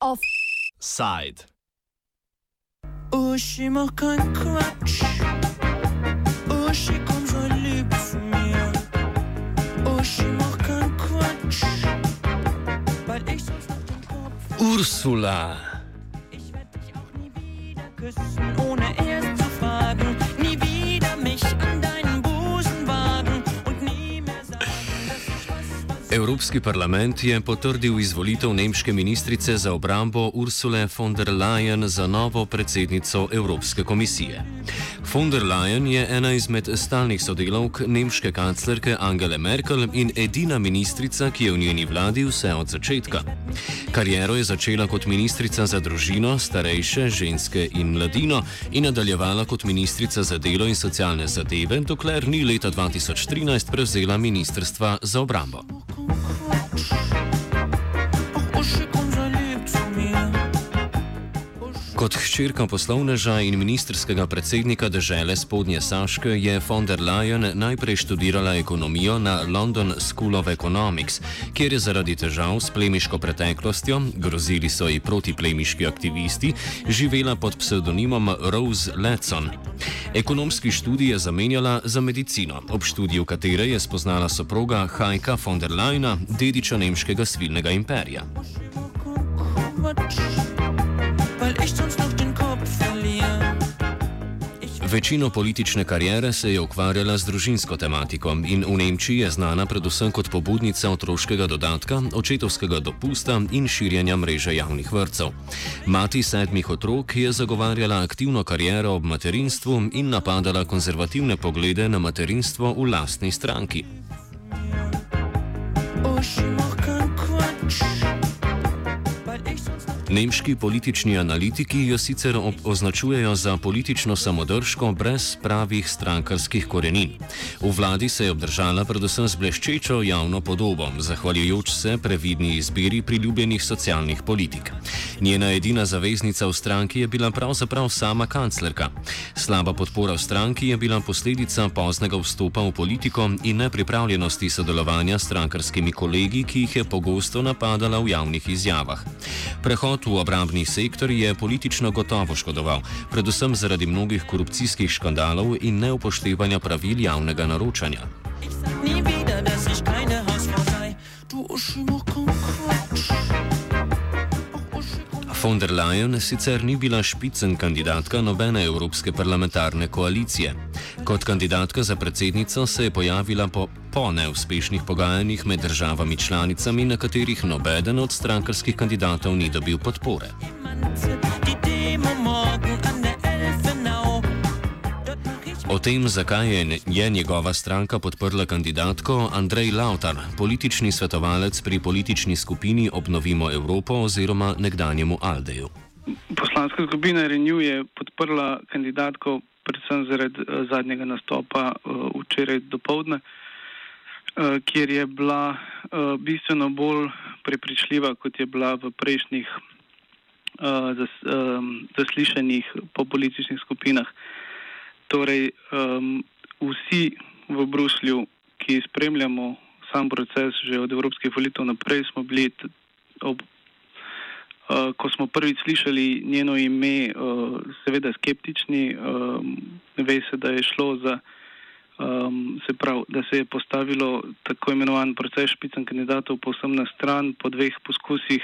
Offside. Uschi, mach keinen Quatsch. Uschi, komm so lieb zu mir. Uschi, mach keinen Quatsch. Weil ich sonst noch den Kopf. Ursula. Evropski parlament je potrdil izvolitev nemške ministrice za obrambo Ursule von der Leyen za novo predsednico Evropske komisije. Von der Leyen je ena izmed stalnih sodelavk nemške kanclerke Angele Merkel in edina ministrica, ki je v njeni vladi vse od začetka. Kariero je začela kot ministrica za družino, starejše, ženske in mladino in nadaljevala kot ministrica za delo in socialne zadeve, dokler ni leta 2013 prevzela ministrstva za obrambo. Ooh. Kot hčerka poslovneža in ministerskega predsednika države Spodnje Saške je von der Leyen najprej študirala ekonomijo na London School of Economics, kjer je zaradi težav s plemiško preteklostjo, grozili so ji protiplemiški aktivisti, živela pod psevdonimom Rose Letson. Ekonomski študij je zamenjala za medicino, ob študiju katere je spoznala soproga Hajka von der Leyena, dediča nemškega svilnega imperija. Quatsch. Večino politične kariere se je ukvarjala z družinsko tematiko in v Nemčiji je znana predvsem kot pobudnica otroškega dodatka, očetovskega dopusta in širjenja mreže javnih vrtcev. Mati sedmih otrok je zagovarjala aktivno kariero ob materinstvu in napadala konzervativne poglede na materinstvo v lastni stranki. Uschi, Nemški politični analitiki jo sicer označujejo za politično samodržko brez pravih strankarskih korenin. V vladi se je obdržala predvsem z bleščečo javno podobo, zahvaljujoč se previdni izbiri priljubljenih socialnih politik. Njena edina zaveznica v stranki je bila pravzaprav sama kanclerka. Slaba podpora v stranki je bila posledica poznega vstopa v politiko in nepripravljenosti sodelovanja s strankarskimi kolegi, ki jih je pogosto napadala v javnih izjavah. Prehod v obrambni sektor je politično gotovo škodoval, predvsem zaradi mnogih korupcijskih škandalov in neupoštevanja pravil javnega naročanja. Ich sag nie wieder, Von der Leyen sicer ni bila špicen kandidatka nobene evropske parlamentarne koalicije. Kot kandidatka za predsednico se je pojavila po, po neuspešnih pogajanjih med državami članicami, na katerih nobeden od strankarskih kandidatov ni dobil podpore. O tem, zakaj je, je njegova stranka podprla kandidatko Andrej Lautar, politični svetovalec pri politični skupini Obnovimo Evropo oziroma nekdanjemu Aldeju. Poslanska skupina Renew je podprla kandidatko predvsem zaradi eh, zadnjega nastopa eh, včeraj do povdne, eh, kjer je bila bistveno bolj prepričljiva, kot je bila v prejšnjih zas, zaslišanjih po političnih skupinah. Torej, um, vsi v Bruslju, ki spremljamo sam proces že od evropskih volitev naprej, smo bili ob Uh, ko smo prvič slišali njeno ime, uh, seveda skeptični, um, ve se, da je šlo za, um, se pravi, da se je postavilo tako imenovan proces špicen kandidatov povsem na stran po dveh poskusih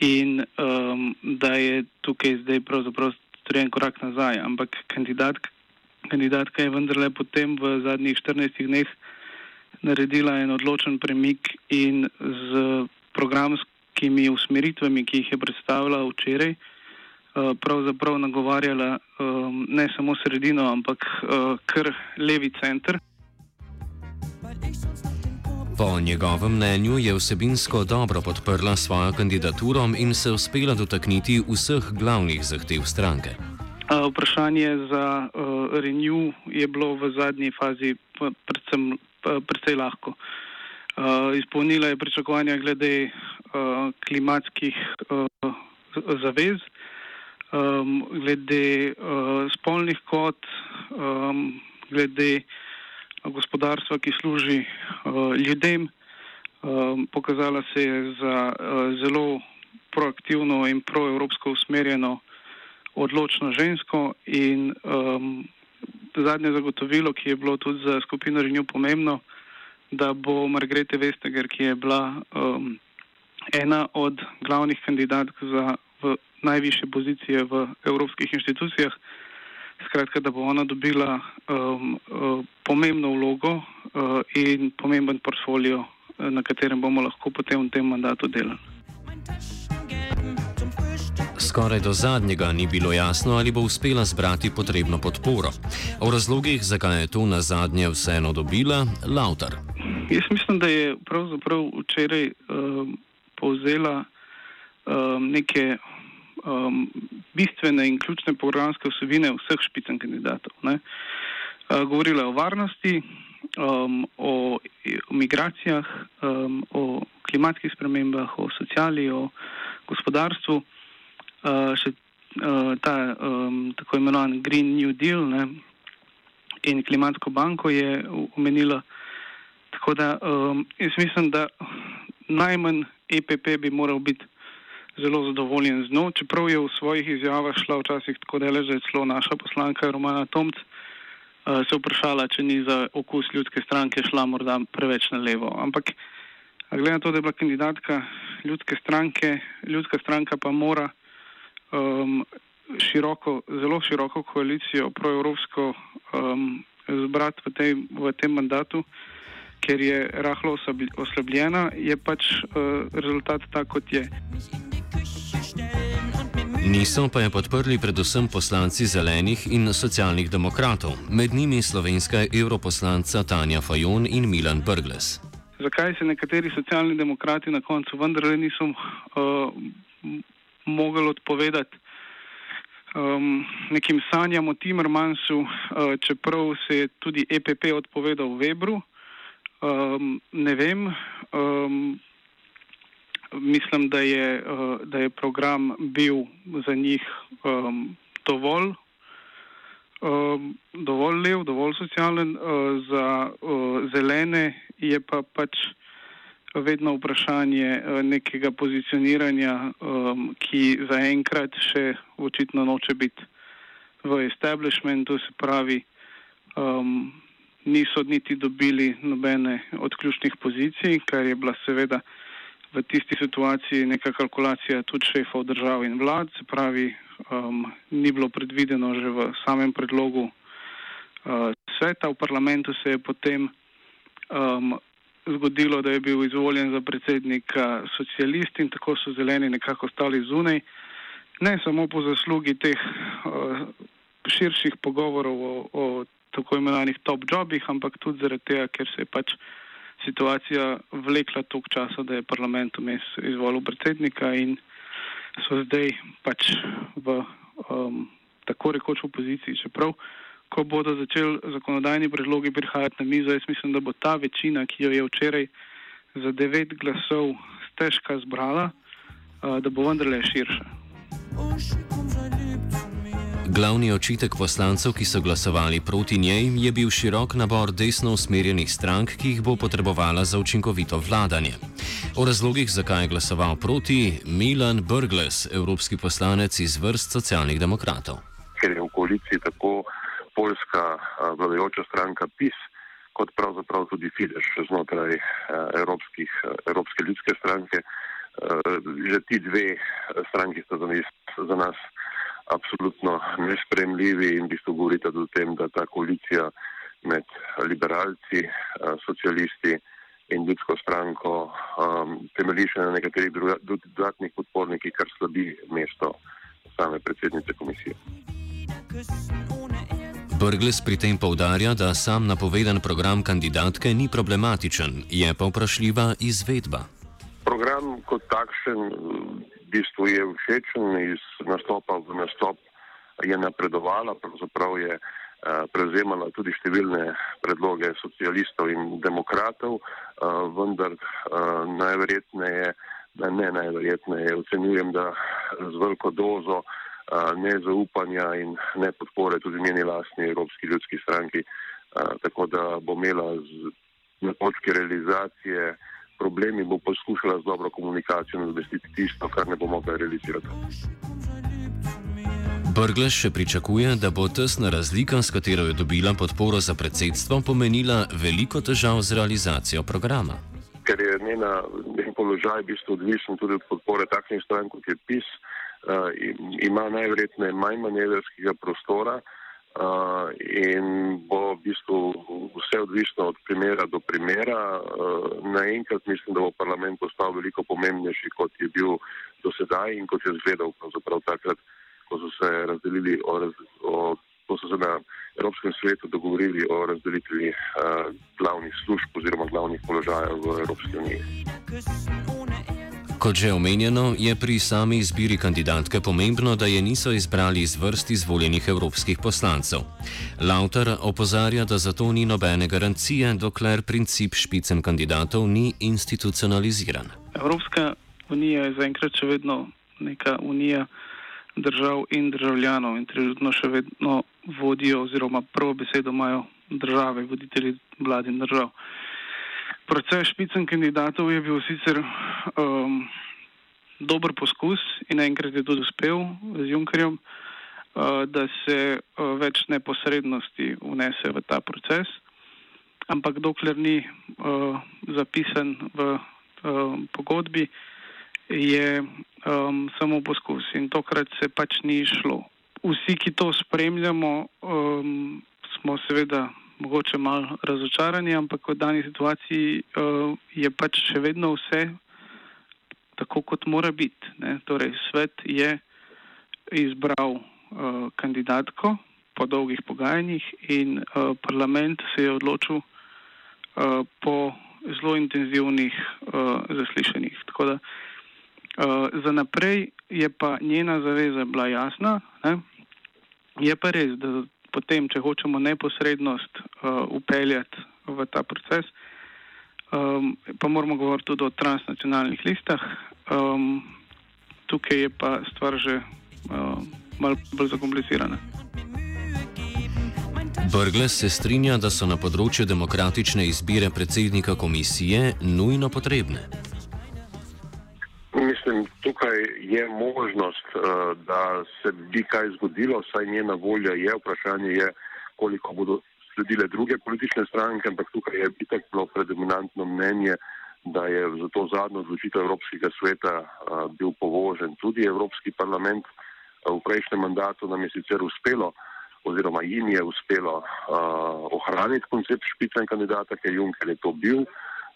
in um, da je tukaj zdaj pravzaprav storjen korak nazaj. Ampak kandidatka, kandidatka je vendarle potem v zadnjih 14 dneh naredila en odločen premik in z programskimi usmeritvami, ki jih je predstavila včeraj, eh, pravzaprav nagovarjala um, ne samo sredino, ampak uh, kar levi center. Po njegovem mnenju je vsebinsko dobro podprla svojo kandidaturo in se uspela dotakniti vseh glavnih zahtev stranke. Vprašanje za uh, Renew je bilo v zadnji fazi predvsem pa precej lahko. Uh, izpolnila je pričakovanja glede klimatskih zavez, um, glede spolnih kot, um, glede gospodarstva, ki služi ljudem. Um, pokazala se je za zelo proaktivno in proevropsko usmerjeno odločno žensko in um, zadnje zagotovilo, ki je bilo tudi za skupino Renju pomembno, da bo Margrete Vestager, ki je bila um, ena od glavnih kandidatk za najviše pozicije v evropskih inštitucijah, skratka, da bo ona dobila um, uh, pomembno vlogo uh, in pomemben portfolio, na katerem bomo lahko potem v tem mandatu delali. Skoraj do zadnjega ni bilo jasno, ali bo uspela zbrati potrebno podporo. O razlogih, zakaj je to na zadnje vseeno dobila, Lautar. Jaz mislim, da je pravzaprav včeraj um, povzela um, neke um, bistvene in ključne programske vsebine vseh špicen kandidatov. Ne. Uh, govorila je o varnosti, um, o, o migracijah, um, o klimatskih spremembah, o sociali, o gospodarstvu še uh, ta um, tako imenovan Green New Deal ne, in klimatsko banko je omenila. Tako da um, jaz mislim, da najmanj EPP bi moral biti zelo zadovoljen z njo, čeprav je v svojih izjavah šla včasih tako daleč, da je celo naša poslanka Romana Tomc uh, se vprašala, če ni za okus ljudske stranke šla morda preveč na levo. Ampak glede na to, da je bila kandidatka ljudske stranke, ljudska stranka pa mora um, široko, zelo široko koalicijo proevropsko um, zbrati v, tej, v tem mandatu, ker je rahlo oslabljena, je pač uh, rezultat tak, kot je. Niso pa je podprli predvsem poslanci zelenih in socialnih demokratov, med njimi slovenska europoslanca Tanja Fajon in Milan Brgles. Zakaj se nekateri socialni demokrati na koncu vendarle niso uh, mogli odpovedati um, nekim sanjam o Timmermansu, uh, čeprav se je tudi EPP odpovedal v Webru. Um, ne vem, um, mislim, da je, uh, da je program bil za njih um, dovolj, um, dovolj lev, dovolj socialen, uh, za uh, zelene je pa pač vedno vprašanje eh, nekega pozicioniranja, um, ki zaenkrat še očitno noče biti v establishmentu, se pravi, um, niso niti dobili nobene od ključnih pozicij, kar je bila seveda v tisti situaciji neka kalkulacija tudi šefov držav in vlad, se pravi, um, ni bilo predvideno že v samem predlogu uh, sveta. V parlamentu se je potem um, zgodilo, da je bil izvoljen za predsednika socialist in tako so zeleni nekako ostali zunaj. Ne samo po zaslugi teh uh, širših pogovorov o, o tako imenovanih top jobih, ampak tudi zaradi tega, ker se je pač situacija vlekla toliko časa, da je parlament vmes izvolil predsednika in so zdaj pač v um, tako rekoč opoziciji. Čeprav ko bodo začeli zakonodajni predlogi prihajati na mizo, jaz mislim, da bo ta večina, ki jo je včeraj za devet glasov stežka zbrala, da bo vendarle širša. Glavni očitek poslancev, ki so glasovali proti njej, je bil širok nabor desno usmerjenih strank, ki jih bo potrebovala za učinkovito vladanje. O razlogih, zakaj je glasoval proti, Milan Brgles, evropski poslanec iz vrst socialnih demokratov. Ker je v koaliciji poljska vladajoča stranka PIS, kot pravzaprav tudi Fidesz znotraj Evropskih, Evropske ljudske stranke. Že ti dve stranki sta za nas, za nas absolutno nespremljivi in v bistvu govorite tudi o tem, da ta koalicija med liberalci, socialisti in ljudsko stranko um, temelji še na nekaterih dodatnih podpornikih, kar slabi mesto same predsednice komisije. Brgles pri tem povdarja, da sam napovedan program kandidatke ni problematičen, je pa vprašljiva izvedba. Program kot takšen v bistvu je všečen, iz nastopa v nastop je napredovala, pravzaprav je prevzemala tudi številne predloge socialistov in demokratov, vendar najverjetneje, da ne najverjetneje, ocenjujem, da z veliko dozo nezaupanja in ne podpore tudi njeni lastni Evropski ljudski stranki, tako da bo imela z, na točki realizacije problemi, bo poskušala z dobro komunikacijo nadomestiti tisto, kar ne bo mogla realizirati. Brgleš še pričakuje, da bo tesna razlika, s katero je dobila podporo za predsedstvo, pomenila veliko težav z realizacijo programa. Ker je njena, njen položaj v bistvu odvisen tudi od podpore takšnih strank, kot je PIS, uh, ima najverjetneje manj manevrskega prostora uh, in bo v bistvu vse odvisno od primera do primera. Uh, naenkrat mislim, da bo parlament postal veliko pomembnejši, kot je bil do sedaj in kot je zgledal pravzaprav takrat, ko so se razdelili o, o ko so se na Evropskem svetu dogovorili o razdelitvi uh, glavnih služb oziroma glavnih položajev v Evropski uniji. Kot že omenjeno, je pri sami izbiri kandidatke pomembno, da je niso izbrali iz vrst izvoljenih evropskih poslancev. Lauter opozarja, da zato ni nobene garancije, dokler princip špicem kandidatov ni institucionaliziran. Evropska unija je zaenkrat še vedno neka unija držav in državljanov in trenutno še vedno vodijo oziroma prvo besedo imajo države, voditelji vlad in držav. Proces špicen kandidatov je bil sicer um, dober poskus in enkrat je tudi uspel z Junkerjem, uh, da se uh, več neposrednosti vnese v ta proces, ampak dokler ni uh, zapisan v uh, pogodbi, je um, samo poskus in tokrat se pač ni šlo. Vsi, ki to spremljamo, um, smo seveda mogoče malo razočarani, ampak v dani situaciji uh, je pač še vedno vse tako, kot mora biti. Ne? Torej, svet je izbral uh, kandidatko po dolgih pogajanjih in uh, parlament se je odločil uh, po zelo intenzivnih uh, zaslišanjih. Tako da uh, za naprej je pa njena zaveza bila jasna. Ne? Je pa res, da potem, če hočemo neposrednost uh, upeljati v ta proces, um, pa moramo govoriti tudi o transnacionalnih listah. Um, tukaj je pa stvar že uh, malo bolj zakomplicirana. Brgles se strinja, da so na področju demokratične izbire predsednika komisije nujno potrebne. Tukaj je možnost, uh, da se bi kaj zgodilo, saj njena volja je, vprašanje je, koliko bodo sledile druge politične stranke, ampak tukaj je itak bilo predominantno mnenje, da je za to zadnjo odločitev Evropskega sveta uh, bil povožen tudi Evropski parlament. Uh, v prejšnjem mandatu nam je sicer uspelo, oziroma jim je uspelo uh, ohraniti koncept špicen kandidata, ker Juncker je to bil,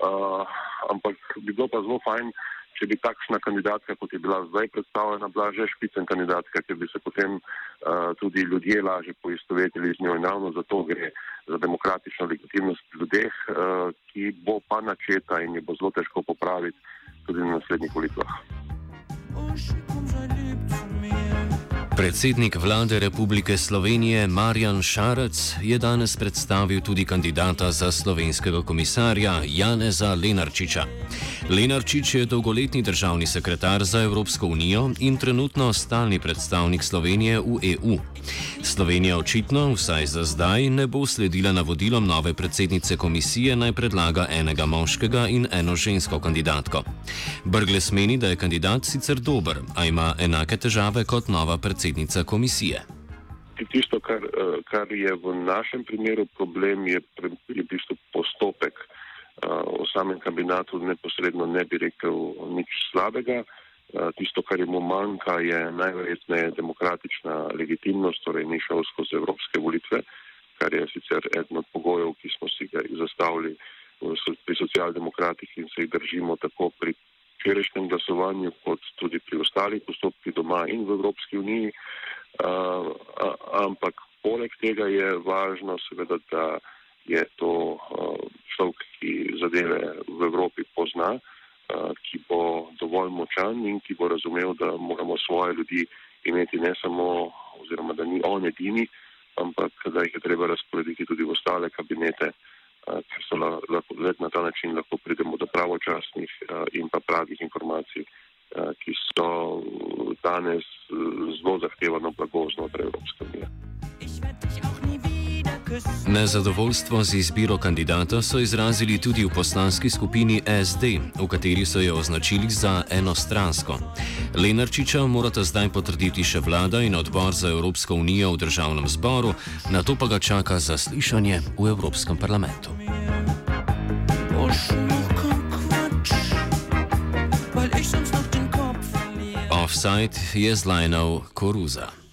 uh, ampak bi bilo pa zelo fajn, če bi takšna kandidatka, kot je bila zdaj predstavljena, bila že špicen kandidatka, ker bi se potem uh, tudi ljudje lažje poistovetili z njo in ravno zato gre za demokratično legitimnost ljudeh, uh, ki bo pa načeta in je bo zelo težko popraviti tudi na naslednjih volitvah. Predsednik vlade Republike Slovenije Marjan Šarec je danes predstavil tudi kandidata za slovenskega komisarja Janeza Lenarčiča. Lenarčič je dolgoletni državni sekretar za Evropsko unijo in trenutno stalni predstavnik Slovenije v EU. Slovenija očitno, vsaj za zdaj, ne bo sledila navodilom nove predsednice komisije naj predlaga enega moškega in eno žensko kandidatko. Brgles meni, da je kandidat sicer dober, a ima enake težave kot nova predsednica komisije. Tisto, kar, eh, kar je v našem primeru problem, je, je v bistvu postopek. Eh, o samem kandidatu neposredno ne bi rekel nič slabega. Eh, tisto, kar mu manjka, je najverjetneje demokratična legitimnost, torej ni šel skozi evropske volitve, kar je sicer eden od pogojev, ki smo si ga zastavili pri socialdemokratih in se jih držimo tako pri včerajšnjem glasovanju, kot tudi pri ostalih postopkih doma in v Evropski uniji. Uh, ampak poleg tega je važno seveda, da je to uh, človek, ki zadeve v Evropi pozna. Eh, ki bo dovolj močan in ki bo razumel, da moramo svoje ljudi imeti ne samo, oziroma da ni on edini, ampak da jih je treba razporediti tudi v ostale kabinete, eh, ker so lahko na ta način lahko pridemo do pravočasnih in pa pravih informacij, ki so danes zelo zahtevano blago znotraj Evropske unije. Nezadovoljstvo z izbiro kandidata so izrazili tudi v poslanski skupini SD, v kateri so jo označili za enostransko. Lenarčiča morata zdaj potrditi še vlada in odbor za Evropsko unijo v državnem zboru, na to pa ga čaka zaslišanje v Evropskem parlamentu. Offside je zlajnal Koruza.